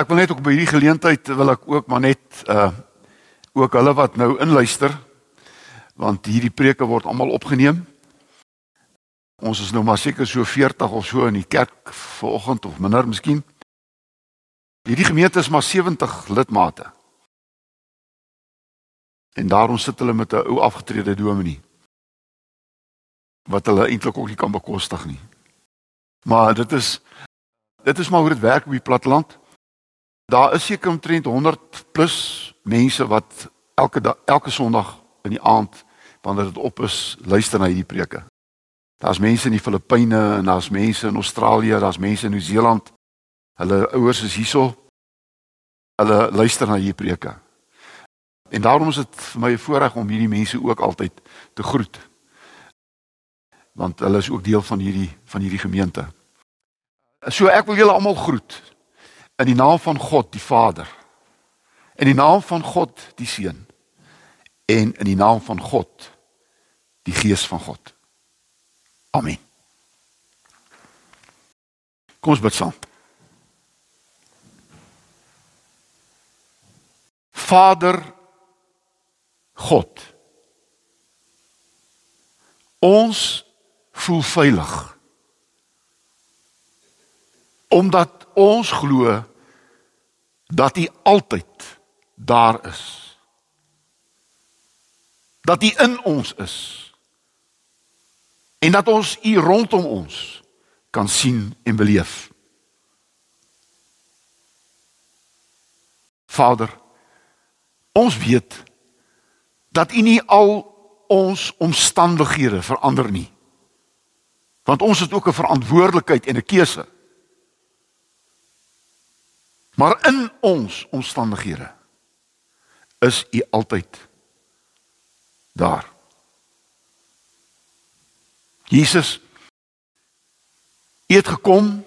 ek wil net ook by hierdie geleentheid wil ek ook maar net uh ook hulle wat nou inluister want hierdie preke word almal opgeneem. Ons is nou maar seker so 40 of so in die kerk vanoggend of minder miskien. Hierdie gemeente is maar 70 lidmate. En daarom sit hulle met 'n ou afgetrede dominee wat hulle eintlik ook nie kan bekostig nie. Maar dit is dit is maar hoe dit werk op die platteland. Daar is seker omtrent 100 plus mense wat elke dag elke Sondag in die aand wanneer dit op is, luister na hierdie preke. Daar's mense in die Filippyne en daar's mense in Australië, daar's mense in Nieu-Seeland. Hulle ouers is hierso. Hulle luister na hierdie preke. En daarom is dit vir my 'n voorreg om hierdie mense ook altyd te groet. Want hulle is ook deel van hierdie van hierdie gemeente. So ek wil julle almal groet in die naam van God die Vader. In die naam van God die Seun en in die naam van God die Gees van God. Amen. Kom ons bid saam. Vader God. Ons voel veilig. Omdat ons glo dat U altyd daar is. Dat U in ons is. En dat ons U rondom ons kan sien en beleef. Vader, ons weet dat U nie al ons omstandighede verander nie. Want ons het ook 'n verantwoordelikheid en 'n keuse. Maar in ons omstandighede is U altyd daar. Jesus U het gekom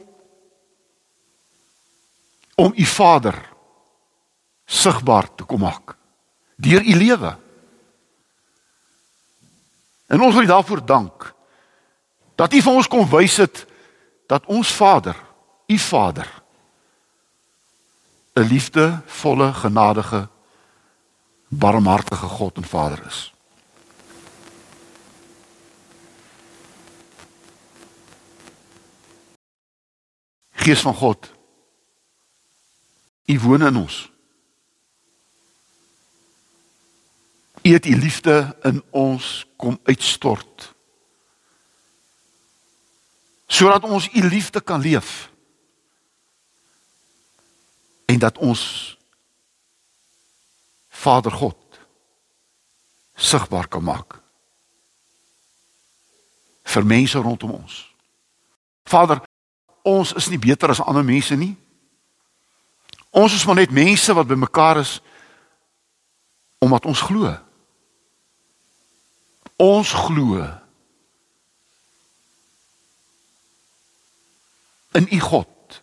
om U Vader sigbaar te kom maak deur U lewe. En ons wil daarvoor dank dat U vir ons kom wys het dat ons Vader, U Vader 'n liefdevolle, genadige, barmhartige God en Vader is. Gees van God. U woon in ons. U het u liefde in ons kom uitstort. Sodat ons u liefde kan leef. En dat ons Vader God sigbaar kan maak vir mense rondom ons. Vader, ons is nie beter as ander mense nie. Ons is maar net mense wat bymekaar is omdat ons glo. Ons glo in U God,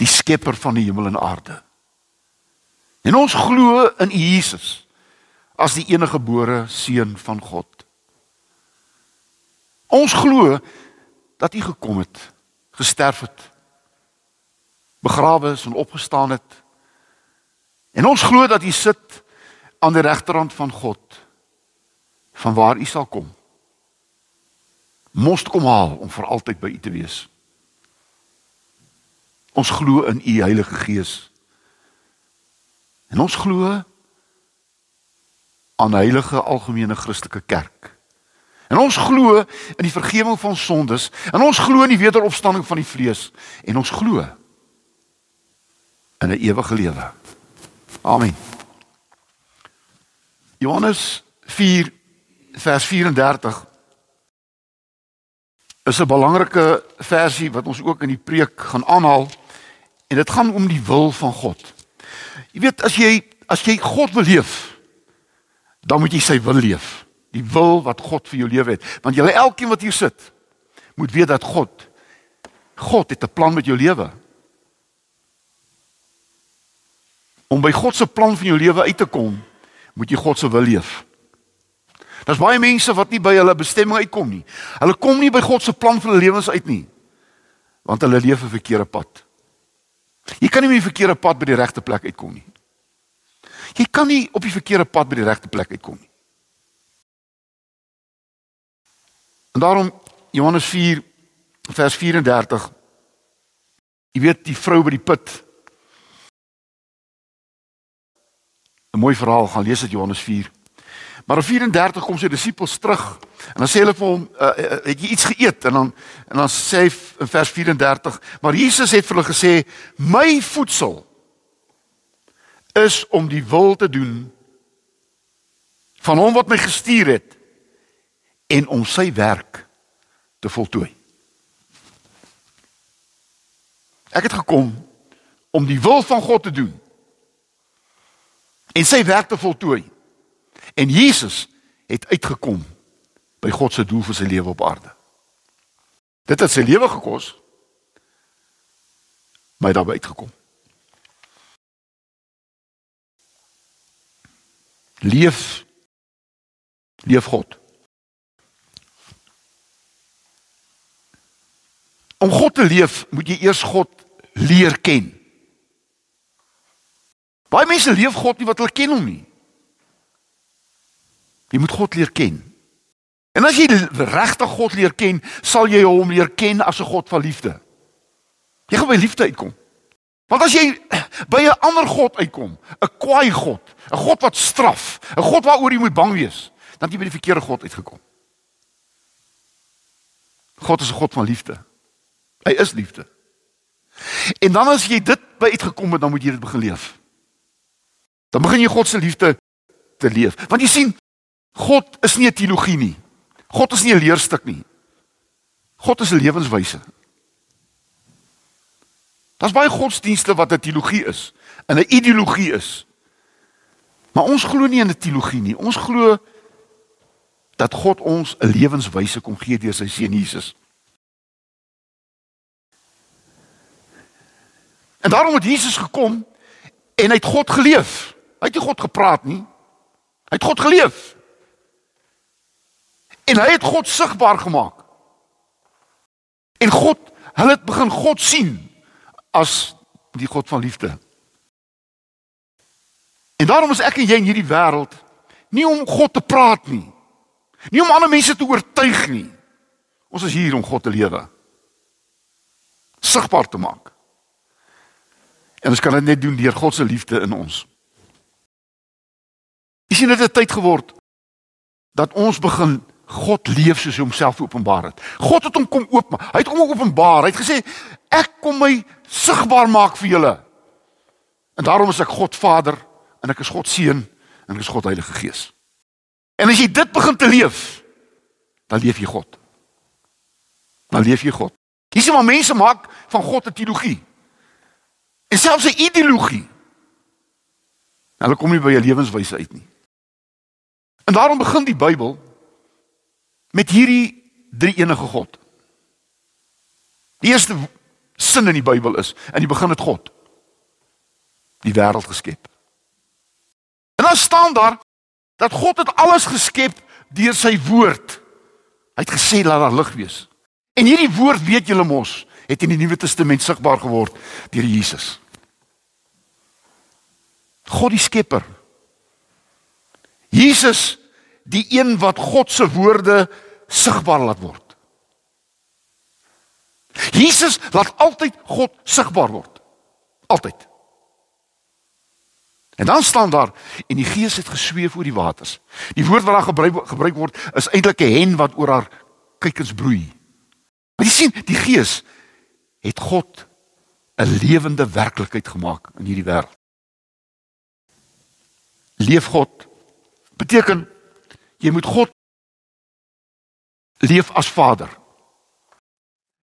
die skepper van die hemel en aarde. En ons glo in U Jesus as die enige gebore seun van God. Ons glo dat U gekom het gesterf het begrawe is en opgestaan het en ons glo dat hy sit aan die regterhand van God van waar hy sal kom. Moes kom haal om vir altyd by u te wees. Ons glo in u Heilige Gees. En ons glo aan heilige algemene Christelike kerk. En ons glo in die vergifnis van sondes. En ons glo in die wederopstanding van die vlees. En ons glo in 'n ewige lewe. Amen. Johannes 4 vers 34 is 'n belangrike versie wat ons ook in die preek gaan aanhaal en dit gaan om die wil van God. Jy weet as jy as jy God wil leef, dan moet jy sy wil leef die wil wat God vir jou lewe het. Want julle elkeen wat hier sit, moet weet dat God God het 'n plan met jou lewe. Om by God se plan van jou lewe uit te kom, moet jy God se wil leef. Daar's baie mense wat nie by hulle bestemming uitkom nie. Hulle kom nie by God se plan vir hulle lewens uit nie. Want hulle leef 'n verkeerde pad. Jy kan nie met die verkeerde pad by die regte plek uitkom nie. Jy kan nie op die verkeerde pad by die regte plek uitkom nie. En daarom Johannes 4 vers 34 Jy weet die vrou by die put 'n mooi verhaal gaan lees uit Johannes 4. Maar in 34 kom sy disippels terug en dan sê hulle vir hom, uh, "Het jy iets geëet?" En dan en dan sê hy in vers 34, maar Jesus het vir hulle gesê, "My voedsel is om die wil te doen van hom wat my gestuur het en om sy werk te voltooi." Ek het gekom om die wil van God te doen en sy werk te voltooi. En Jesus het uitgekom by God se doel vir sy lewe op aarde. Dit het sy lewe gekos. Maar hy het daar uitgekom. Leef leef God. Om God te leef, moet jy eers God leer ken. Baie mense leef God nie wat hulle ken hom nie. Jy moet God leer ken. En as jy regtig God leer ken, sal jy hom leer ken as 'n God van liefde. Jy gaan by liefde uitkom. Want as jy by 'n ander God uitkom, 'n kwaai God, 'n God wat straf, 'n God waaroor jy moet bang wees, dan het jy by die verkeerde God uitgekom. God is 'n God van liefde. Hy is liefde. En dan as jy dit by uitgekom het, dan moet jy dit begin leef. Dan begin jy God se liefde te leef. Want jy sien, God is nie 'n teologie nie. God is nie 'n leerstuk nie. God is 'n lewenswyse. Daar's baie godsdienste wat 'n teologie is en 'n ideologie is. Maar ons glo nie in 'n teologie nie. Ons glo dat God ons 'n lewenswyse kom gee deur sy seun Jesus. En daarom het Jesus gekom en hy het God geleef. Hy het nie God gepraat nie. Hy het God geleef. En hy het God sigbaar gemaak. En God, hulle het begin God sien as die God van liefde. En daarom is ek en jy in hierdie wêreld nie om God te praat nie. Nie om ander mense te oortuig nie. Ons is hier om God te lewe. Sigbaar te maak. En ons kan dit net doen deur God se liefde in ons. Sien dit het tyd geword dat ons begin God leef soos hy homself openbaar het. God het hom kom oopmaak. Hy het hom openbaar. Hy het gesê ek kom my sigbaar maak vir julle. En daarom is ek God Vader en ek is God Seun en ek is God Heilige Gees. En as jy dit begin te leef, dan leef jy God. Dan leef jy God. Hier sien maar mense maak van God 'n teologie. En selfs 'n ideologie. Hulle kom nie by 'n lewenswyse uit nie. En daarom begin die Bybel met hierdie drie enige God. Die eerste sin in die Bybel is in die begin het God die wêreld geskep. En dan staan daar dat God het alles geskep deur sy woord. Hy het gesê laat daar lig wees. En hierdie woord weet julle mos, het in die Nuwe Testament sigbaar geword deur Jesus. God die skepper. Jesus die een wat God se woorde sigbaar laat word. Jesus laat altyd God sigbaar word. Altyd. En dan staan daar en die gees het gesweef oor die waters. Die woord wat daar gebruik gebruik word is eintlik 'n hen wat oor haar kykens broei. Maar jy sien, die gees het God 'n lewende werklikheid gemaak in hierdie wêreld. Leef God beteken jy moet God leef as Vader.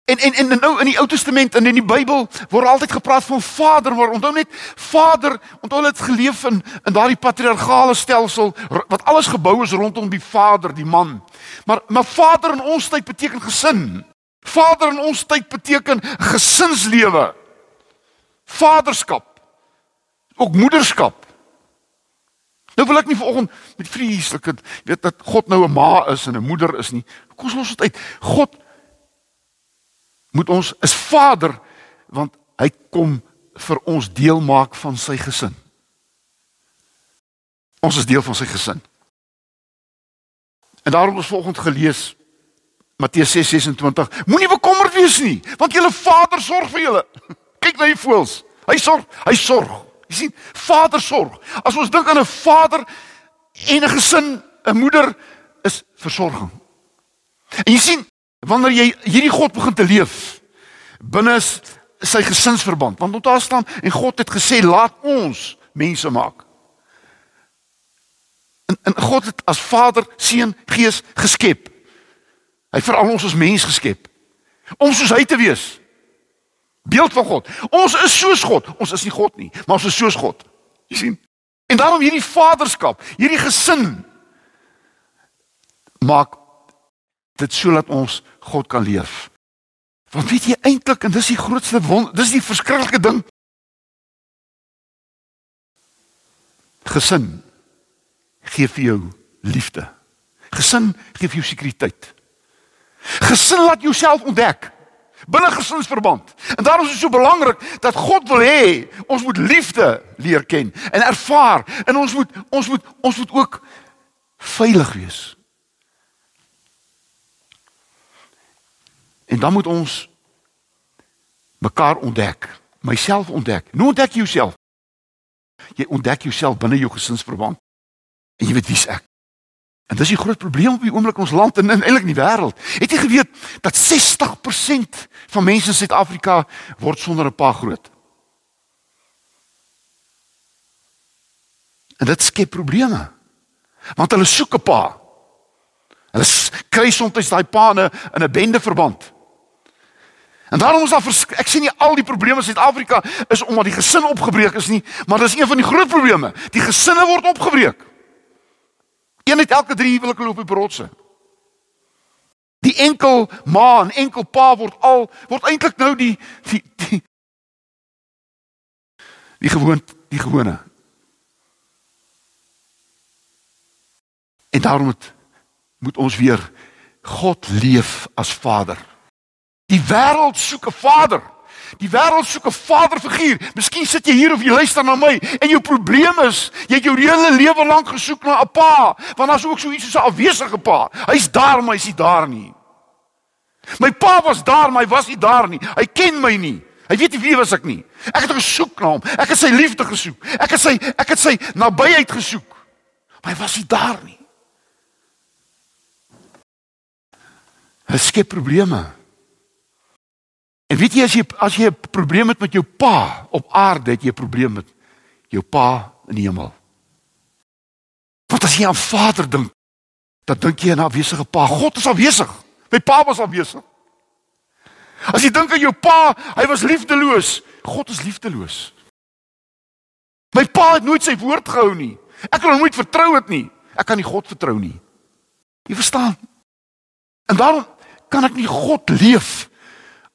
En en en nou in die Ou Testament en in die Bybel word altyd gepraat van Vader, maar onthou net Vader, onthou het geleef in in daardie patriargale stelsel wat alles gebou is rondom die Vader, die man. Maar maar Vader in ons tyd beteken gesin. Vader in ons tyd beteken gesinslewe. Vaderskap. ook moederskap. Nou wil ek nie vanoggend met vreeslike weet dat God nou 'n ma is en 'n moeder is nie. Kom ons dit uit. God moet ons is Vader want hy kom vir ons deel maak van sy gesin. Ons is deel van sy gesin. En daarom ons volgende gelees Matteus 6:26. Moenie bekommerd wees nie, want julle Vader sorg vir julle. Kyk na die voëls. Hy sorg, hy sorg. Jy sien, Vader sorg. As ons dink aan 'n vader en 'n gesin, 'n moeder is versorging. En jy sien, wanneer jy hierdie God begin te leef binne sy gesinsverband, want onthou staan en God het gesê laat ons mense maak. En, en God het as Vader, Seun, Gees geskep. Hy het vir al ons as mens geskep om soos hy te wees. Beeld van God. Ons is soos God. Ons is nie God nie, maar ons is soos God. Jy sien? En daarom hierdie vaderskap, hierdie gesin maak dit sodat ons God kan leef. Want weet jy eintlik en dis die grootste wonder, dis die verskriklike ding. Gesin gee vir jou liefde. Gesin gee vir jou sekuriteit. Gesin laat jouself ontdek binne gesinsverband. En daarom is dit so belangrik dat God wil hê ons moet liefde leer ken en ervaar en ons moet ons moet ons moet ook veilig wees. En dan moet ons mekaar ontdek, myself ontdek. Nou ontdek jy jouself. Jy ontdek jouself binne jou gesinsverband. En jy weet wie's ek. En dis die groot probleem op die oomblik in ons land en eintlik in die wêreld. Het jy geweet dat 60% van mense in Suid-Afrika word sonder 'n pa groot? En dit skep probleme. Want hulle soek 'n pa. Hulle kry soms daai pa in 'n in 'n bendeverband. En daarom is daar ek sien nie al die probleme in Suid-Afrika is omdat die gesin opgebreek is nie, maar dis een van die groot probleme. Die gesinne word opgebreek. Een uit elke 3 huwelike loop op rotse. Die enkel ma en enkel pa word al word eintlik nou die die die die gewoon die gewone. En daarom moet moet ons weer God leef as Vader. Die wêreld soek 'n Vader. Die wêreld soek 'n vaderfiguur. Miskien sit jy hier of jy luister na my en jou probleem is, jy het jou hele lewe lank gesoek na 'n pa, want daar's ook so iets soos 'n afwesige pa. Hy's daar, maar hy's nie daar nie. My pa was daar, maar hy was nie daar nie. Hy ken my nie. Hy weet nie wie was ek nie. Ek het gesoek na hom. Ek het sy liefde gesoek. Ek het sy ek het sy nabyheid gesoek. Maar hy was nie daar nie. Hy skep probleme. En weet jy as jy as jy 'n probleem het met jou pa op aarde, het jy 'n probleem met jou pa in die hemel. Want as jy aan Vader dink, dan dink jy aan 'n afwesige pa. God is afwesig. My pa was afwesig. As jy dink aan jou pa, hy was liefdeloos. God is liefdeloos. My pa het nooit sy woord gehou nie. Ek kan hom nooit vertrou het nie. Ek kan nie God vertrou nie. Jy verstaan? En daarom kan ek nie God leef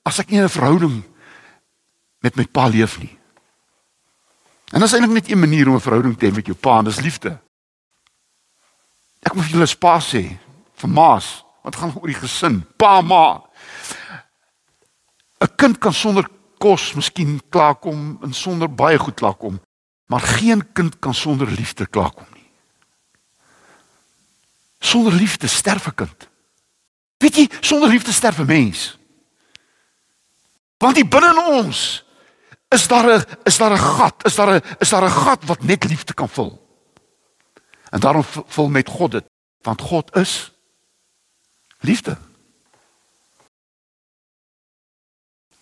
as ek nie 'n verhouding met my pa leef nie. En is eintlik net 'n manier om 'n verhouding te hê met jou pa, en dis liefde. Ek moet julle spa sê vir maas, wat gaan oor die gesin, pa, ma. 'n Kind kan sonder kos miskien klaarkom en sonder baie goed klaarkom, maar geen kind kan sonder liefde klaarkom nie. Sonder liefde sterf 'n kind. Weet jy, sonder liefde sterf 'n mens. Want die binne in ons is daar 'n is daar 'n gat, is daar 'n is daar 'n gat wat net liefde kan vul. En daarom vul met God dit, want God is liefde.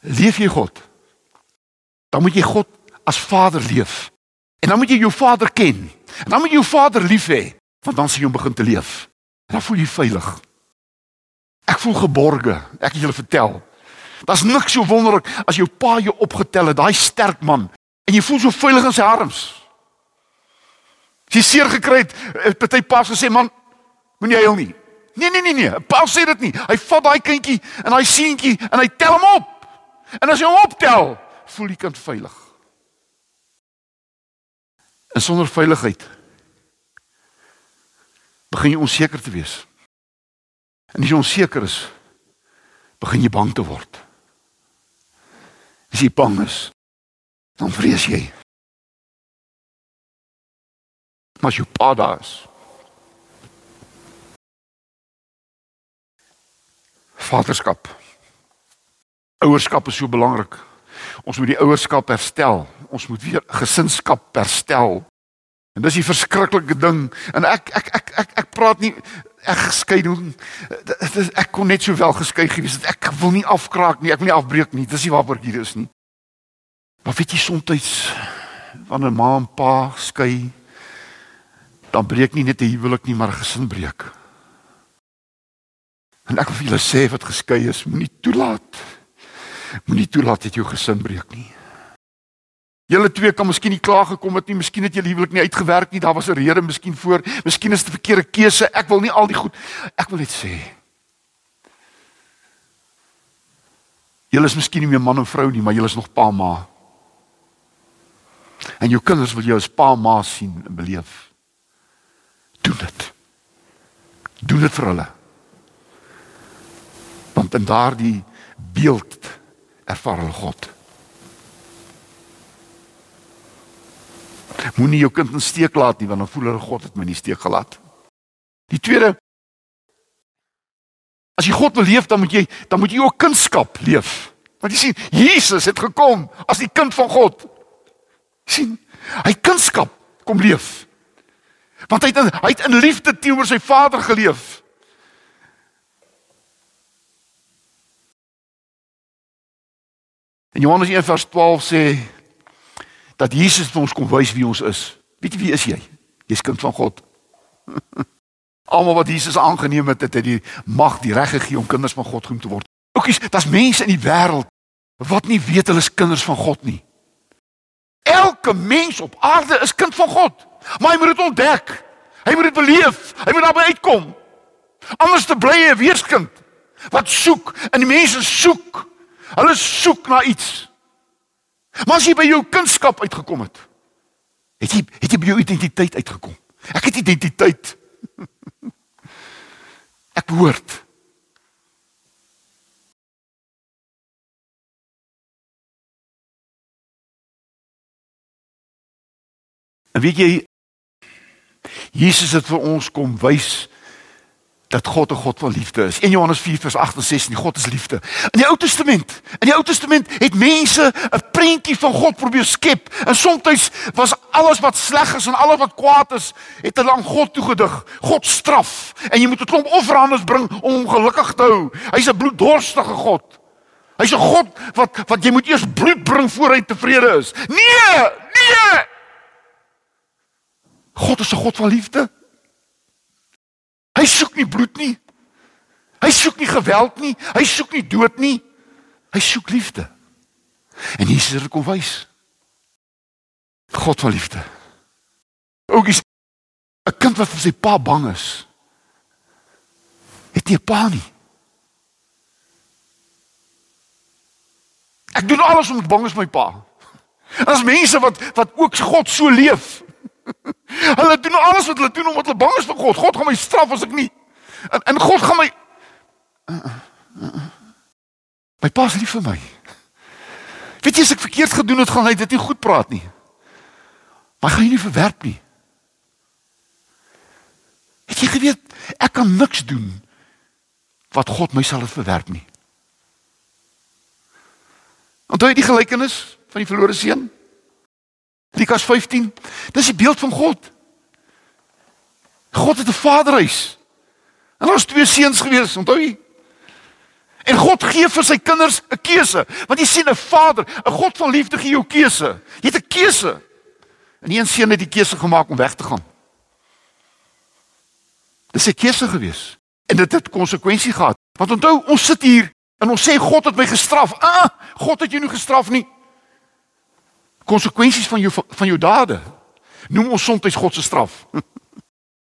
Lief jy God? Dan moet jy God as Vader leef. En dan moet jy jou Vader ken. En dan moet jy jou Vader lief hê, want dan sien jy hom begin te leef. En dan voel jy veilig. Ek voel geborge. Ek het julle vertel. Daar's niks so wonderlik as jou pa jou opgetel het, daai sterk man, en jy voel so veilig in sy arms. As jy seer gekry het, het party pa gesê, "Man, moenie huil nie." Nee, nee, nee, nee. Pa sê dit nie. Hy vat daai kindjie en daai seentjie en hy tel hom op. En as jy hom optel, voel die kind veilig. En sonder veiligheid begin jy onseker te wees. En as jy onseker is, begin jy bang te word. As jy bang is, dan vrees jy. Maar as jou pa daar is. Vaderskap. Ouerskap is so belangrik. Ons moet die ouerskap herstel. Ons moet weer gesinskap herstel. En dis 'n verskriklike ding. En ek ek ek ek ek praat nie ek. Dit is ek kon net sowel geskei gewees het. Ek wil nie afkraak nie. Ek wil nie afbreek nie. Dis nie waarvoor ek hier is nie. Maar weet jy soms wanneer ma en pa skei dan breek nie net 'n huwelik nie, maar 'n gesin breek. En ek wil vir julle sê wat geskei is, moenie toelaat. Moenie toelaat dat jou gesin breek nie. Julle twee kan miskien nie klaar gekom het nie, miskien het julle huwelik nie uitgewerk nie, daar was 'n rede miskien voor, miskien is dit 'n verkeerde keuse. Ek wil nie al die goed ek wil net sê. Julle is miskien nie meer man en vrou nie, maar julle is nog pa ma. En jou kinders wil jou as pa ma sien en beleef. Doen dit. Doen dit vir hulle. Want in daardie beeld ervaar hulle God. Moenie jou kind in steek laat nie want dan voel hulle God het my nie steek gelaat. Die tweede As jy God wil leef, dan moet jy dan moet jy ook kunskap leef. Want jy sien, Jesus het gekom as die kind van God. sien, hy kunskap kom leef. Want hy het in, hy het in liefde teenoor sy Vader geleef. En Johannes 1:12 sê dat Jesus vir ons kom wys wie ons is. Weet jy wie is jy? Jy's kind van God. Almal wat Jesus aangeneem het, het hy die mag, die reg gegee om kinders van God genoem te word. Oukies, daar's mense in die wêreld wat nie weet hulle is kinders van God nie. Elke mens op aarde is kind van God, maar hy moet dit ontdek. Hy moet dit beleef. Hy moet daarby uitkom. Anders te bly 'n weeskind wat soek en die mense soek. Hulle soek na iets. Maar as jy by jou kunskap uitgekom het, het jy het jy by jou identiteit uitgekom. Ek het identiteit. Ek behoort. En weet jy Jesus het vir ons kom wys dat God 'n God van liefde is. In Johannes 4 vers 8 en 16, God is liefde. In die Ou Testament, in die Ou Testament het mense 'n prentjie van God probeer skep. En soms was alles wat sleg is en alles wat kwaad is, het hulle aan God toegedig. God straf en jy moet 'n klomp offerandes bring om hom gelukkig te hou. Hy's 'n bloeddorstige God. Hy's 'n God wat wat jy moet eers bloed bring voor hy tevrede is. Nee, nee. God is 'n God van liefde. Hy soek nie bloed nie. Hy soek nie geweld nie. Hy soek nie dood nie. Hy soek liefde. En Jesus het kom wys. God van liefde. Ougies 'n kind wat vir sy pa bang is. Het nie 'n pa nie. Ek doen alles om bang is my pa. As mense wat wat ook God so leef. Hulle doen alles wat hulle doen omdat hulle bang is vir God. God gaan my straf as ek nie. En, en God gaan my My pa is lief vir my. Weet jy as ek verkeerd gedoen het, gaan hy dit nie goed praat nie. Maar gaan jy nie verwerp nie. Het jy geweet ek kan niks doen wat God my sal verwerp nie. Onthou jy die gelykenis van die verlore seun? Lukas 15. Dis die beeld van God. God het 'n vaderhuis. En daar's twee seuns gewees, onthou jy? En God gee vir sy kinders 'n keuse. Want jy sien 'n Vader, 'n God van liefde gee jou keuse. Jy het 'n keuse. En een seun het die keuse gemaak om weg te gaan. Dis 'n keuse gewees. En dit het konsekwensie gehad. Want onthou, ons sit hier en ons sê God het my gestraf. Ah, God het jou nie gestraf nie konsekwensies van jou van jou dade. Noem ons soms God se straf.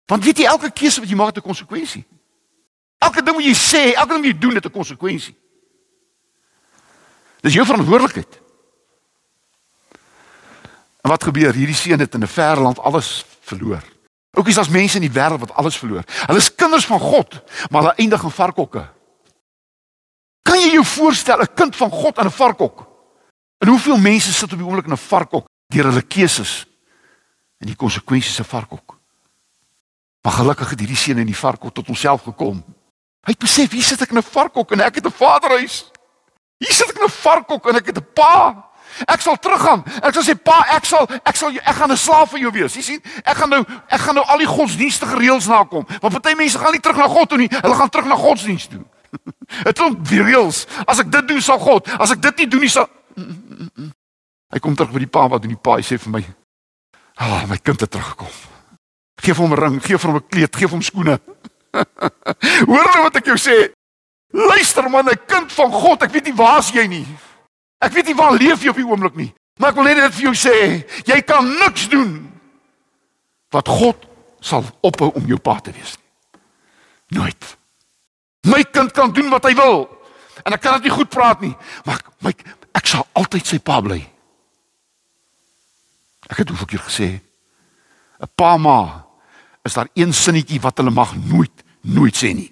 Want weet jy elke keuse wat jy maak het 'n konsekwensie. Elke ding wat jy sê, elke ding wat jy doen het 'n konsekwensie. Dis jou verantwoordelikheid. En wat gebeur? Hierdie seun het in 'n ver land alles verloor. Ook is as mense in die wêreld wat alles verloor. Hulle is kinders van God, maar hulle eindig in varkhokke. Kan jy jou voorstel 'n kind van God in 'n varkhok? En hoeveel mense sit op die oomblik in 'n varkhok deur hulle keuses en die konsekwensies se varkhok? Maar gelukkig het hierdie seun in die varkhok tot homself gekom. Hy het besef, hier sit ek in 'n varkhok en ek het 'n vaderhuis. Hier sit ek in 'n varkhok en ek het 'n pa. Ek sal teruggaan. Ek sal sê pa, ek sal ek sal ek gaan 'n slaaf vir jou wees. Jy sien, ek gaan nou ek gaan nou al die godsdienstige reëls nakom. Want party mense gaan nie terug na God toe nie. Hulle gaan terug na godsdiens toe. Dit klop die reëls. As ek dit doen sal God. As ek dit nie doen nie sal Hy kom terug by die pa wat doen die pa sê vir my, "Ah, oh, my kind het teruggekom. Geef hom 'n ring, geef hom 'n kleed, geef hom skoene." Hoor nou wat ek jou sê. Luister man, 'n kind van God, ek weet nie waar's jy nie. Ek weet nie waar leef jy op die oomblik nie. Maar ek wil net dit vir jou sê, jy kan niks doen wat God sal ophou om jou pa te wees nie. Nooit. My kind kan doen wat hy wil. En ek kan dit nie goed praat nie, maar my ek sal altyd sy pa bly. Ek het hoeveel keer gesê, 'n pa ma is daar een sinnetjie wat hulle mag nooit nooit sê nie.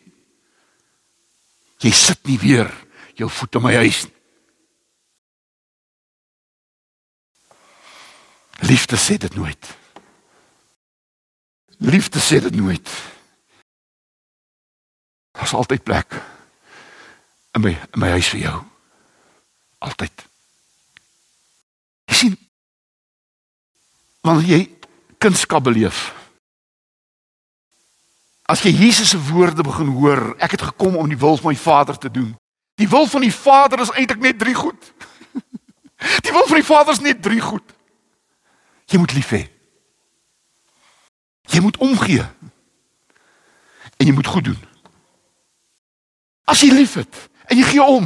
Jy sit nie weer jou voet in my huis nie. Liefde sê dit nooit. Liefde sê dit nooit. Daar's altyd plek in my in my huis vir jou. Altyd. Jy sien wanneer jy kunskap beleef. As jy Jesus se woorde begin hoor, ek het gekom om die wil van my Vader te doen. Die wil van die Vader is eintlik net drie goed. Die wil van die Vader is net drie goed. Jy moet lief hê. Jy moet omgee. En jy moet goed doen. As jy liefhet en jy gee om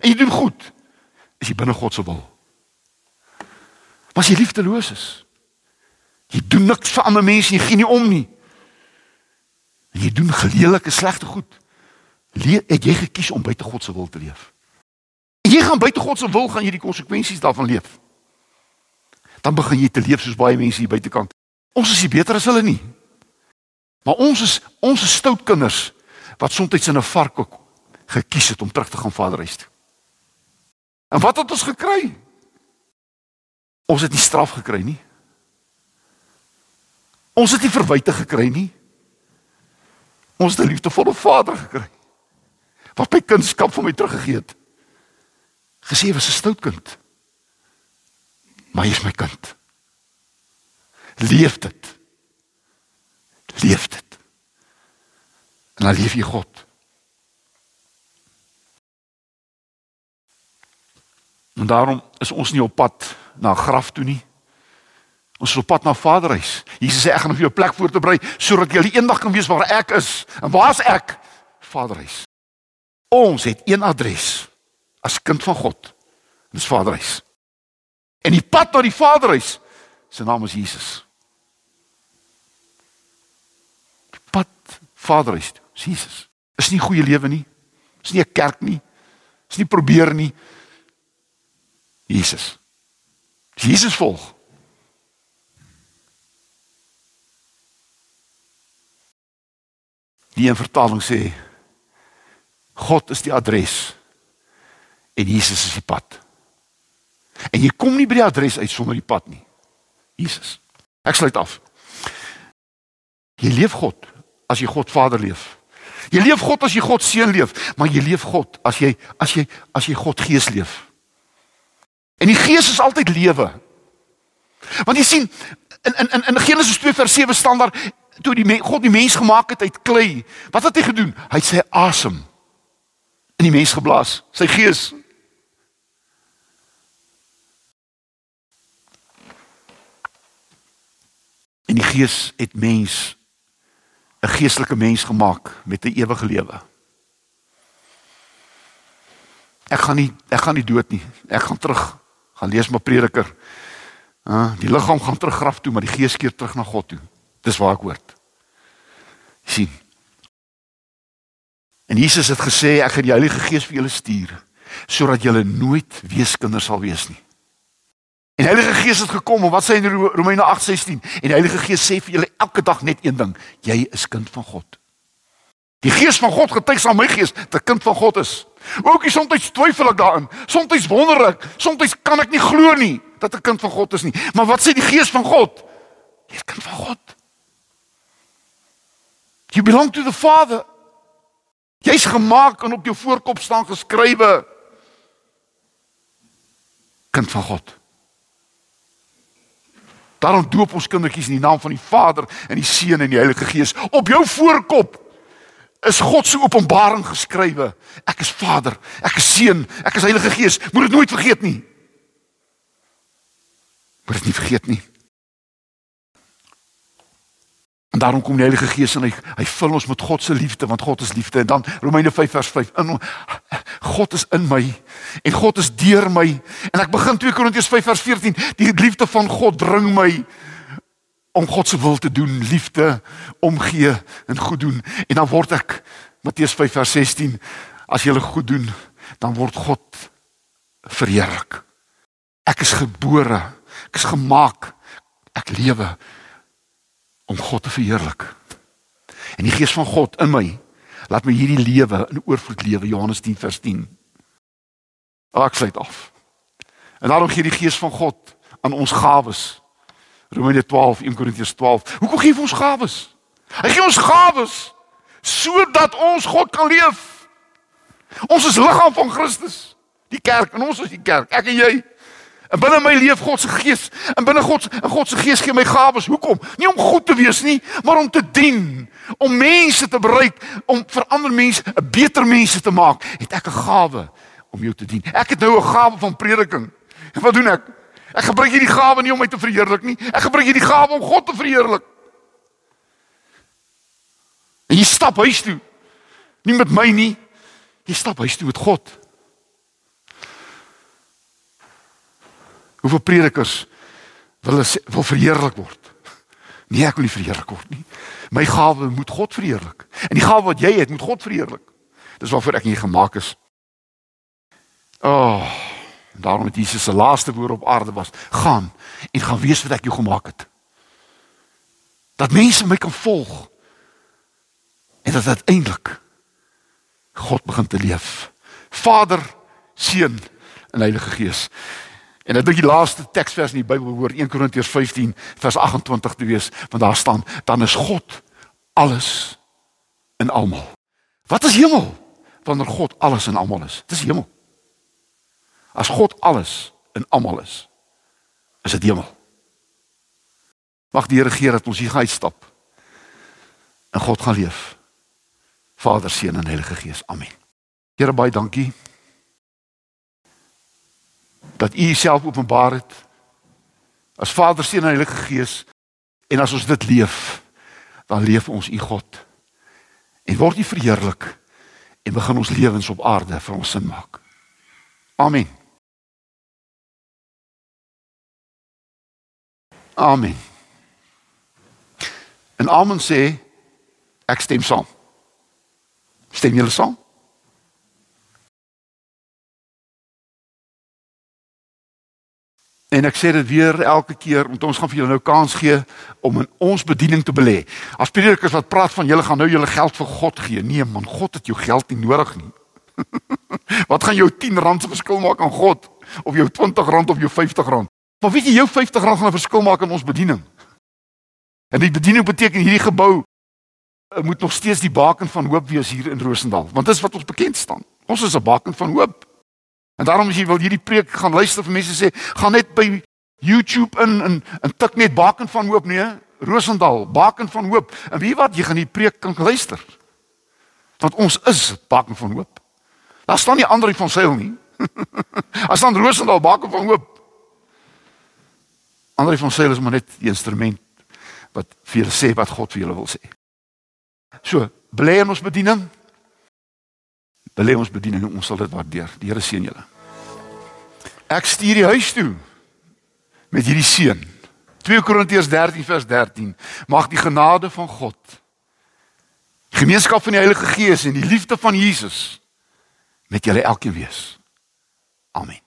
en jy doen goed, is jy binne God se wil. Maar as jy liefdeloos is, jy doen niks vir ander mense, jy gee nie om nie. En jy doen gelelike slegte goed. Leer het jy gekies om buite God se wil te leef. En jy gaan buite God se wil gaan jy die konsekwensies daarvan leef dan begin jy te leef soos baie mense hier buitekant. Ons is nie beter as hulle nie. Maar ons is ons is stout kinders wat soms in 'n varkhok gekies het om terug te gaan vaderhuis toe. En wat het ons gekry? Ons het nie straf gekry nie. Ons het nie verwyte gekry nie. Ons het 'n liefdevolle vader gekry. Wat my kunskap vir my teruggegee het. Gesê was 'n stout kind. Maar hy is my kind. Leef dit. Leef dit. En dan leef jy God. En daarom is ons nie op pad na graf toe nie. Ons is op pad na Vaderhuis. Jesus sê ek gaan vir jou plek voorberei sodat jy eendag kan weet waar ek is. En waar's ek? Vaderhuis. Ons het een adres as kind van God. Dis Vaderhuis. En die pad na die Vaderhuis, sy naam is Jesus. Die pad Vaderhuis, Jesus. Is nie goeie lewe nie. Is nie 'n kerk nie. Is nie probeer nie. Jesus. Jesus volg. Die een vertaling sê God is die adres en Jesus is die pad. En jy kom nie by die adres uit sonder die pad nie. Jesus. Ek sluit af. Jy leef God as jy God Vader leef. Jy leef God as jy God Seun leef, maar jy leef God as jy as jy as jy God Gees leef. En die Gees is altyd lewe. Want jy sien in in in Genesis 2 vers 7 staan daar toe die God die mens gemaak het uit klei. Wat het hy gedoen? Hy het sy asem in die mens geblaas, sy gees En die Gees het mens 'n geestelike mens gemaak met 'n ewige lewe. Ek gaan nie ek gaan nie dood nie. Ek gaan terug. Gaan lees my prediker. Ah, die liggaam gaan terug graf toe, maar die gees keer terug na God toe. Dis waar ek hoort. sien. En Jesus het gesê ek gaan die Heilige Gees vir julle stuur sodat julle nooit weeskinders sal wees nie. En die Heilige Gees het gekom en wat sê in Romeine 8:16? En die Heilige Gees sê vir julle elke dag net een ding: jy is kind van God. Die Gees van God getuig aan my gees dat ek kind van God is. Ook ek soms twyfel ek daarin. Soms wonder ek, soms kan ek nie glo nie dat ek kind van God is nie. Maar wat sê die Gees van God? Jy is kind van God. Belong to the Father. Jy's gemaak en op jou voorkop staan geskrywe kind van God. Daarom doop ons kindertjies in die naam van die Vader en die Seun en die Heilige Gees. Op jou voorkop is God se openbaring geskrywe. Ek is Vader, ek is Seun, ek is Heilige Gees. Moet dit nooit vergeet nie. Moet dit nie vergeet nie. En daarom kom die Heilige Gees en hy hy vul ons met God se liefde want God is liefde. En dan Romeine 5 vers 5 in God is in my en God is deur my. En ek begin 2 Korintiërs 5 vers 14 die liefde van God dring my om God se wil te doen liefde omgee en goed doen. En dan word ek Matteus 5 vers 16 as jy goed doen dan word God verheerlik. Ek is gebore ek is gemaak ek lewe om God te verheerlik. En die gees van God in my laat my hierdie lewe in oorvloed lewe Johannes 10 vers 10. Ek sluit af. En daarom gee die gees van God aan ons gawes. Romeine 12, 1 Korintiërs 12. Hoekom gee hy ons gawes? Hy gee ons gawes sodat ons God kan leef. Ons is liggaam van Christus. Die kerk en ons is die kerk. Ek en jy. En binne my leef God se gees. En binne God en God se gees gee my gawes. Hoekom? Nie om goed te wees nie, maar om te dien, om mense te bereik, om vir ander mense 'n beter mense te maak. Het ek 'n gawe om jou te dien. Ek het nou 'n gawe van prediking. En wat doen ek? Ek gebruik hierdie gawe nie om my te verheerlik nie. Ek gebruik hierdie gawe om God te verheerlik. En jy stap huis toe. Nie met my nie. Jy stap huis toe met God. Hoeveel predikers wil is, wil verheerlik word? Nee, ek wil nie verheerlik word nie. My gawe moet God verheerlik. En die gawe wat jy het, moet God verheerlik. Dis waarvoor ek hier gemaak is. Oh, daarom het Jesus se laaste woord op aarde was: "Gaan en gaan wees wat ek jou gemaak het." Dat mense my kan volg. En dat uiteindelik God begin te leef. Vader, Seun en Heilige Gees. En dit is die laaste teksvers in die Bybel behoort 1 Korintiërs 15 vers 28 te wees, want daar staan dan is God alles in almal. Wat is hemel? Wanneer God alles in almal is. Dis hemel. As God alles in almal is, is dit hemel. Mag die Here gee dat ons hier gaan uitstap en God gaan leef. Vader, Seun en Heilige Gees. Amen. Here baie dankie dat U Uself openbaar het as Vader, Seun en Heilige Gees en as ons dit leef, dan leef ons U God. En word U verheerlik en begin ons lewens op aarde vir ons sin maak. Amen. Amen. En amen sê ek stem saam. Stem julle saam? En ek sê dit weer elke keer want ons gaan vir julle nou kans gee om in ons bediening te belê. As predikers wat praat van julle gaan nou julle geld vir God gee. Nee man, God het jou geld nie nodig nie. wat gaan jou 10 rand se verskil maak aan God of jou 20 rand of jou 50 rand? Maar weet jy jou 50 rand gaan 'n verskil maak in ons bediening. En die bediening beteken hierdie gebou eh, moet nog steeds die baken van hoop wees hier in Rosendal, want dit is wat ons bekend staan. Ons is 'n baken van hoop. En daarom as jy wil hierdie preek gaan luister vir mense sê, gaan net by YouTube in en en tik net Baken van Hoop nee, Rosendal, Baken van Hoop. En wie wat jy gaan die preek kan luister. Want ons is Baken van Hoop. Daar staan nie ander van seil nie. As dan Rosendal Baken van Hoop. Ander van seil is maar net die instrument wat vir julle sê wat God vir julle wil sê. So, bly in ons bediening belê ons bediening en ons sal dit waardeer. Die Here seën julle. Ek stuur die huis toe met hierdie seën. 2 Korintiërs 13 vers 13. Mag die genade van God, gemeenskap van die Heilige Gees en die liefde van Jesus met julle elkeen wees. Amen.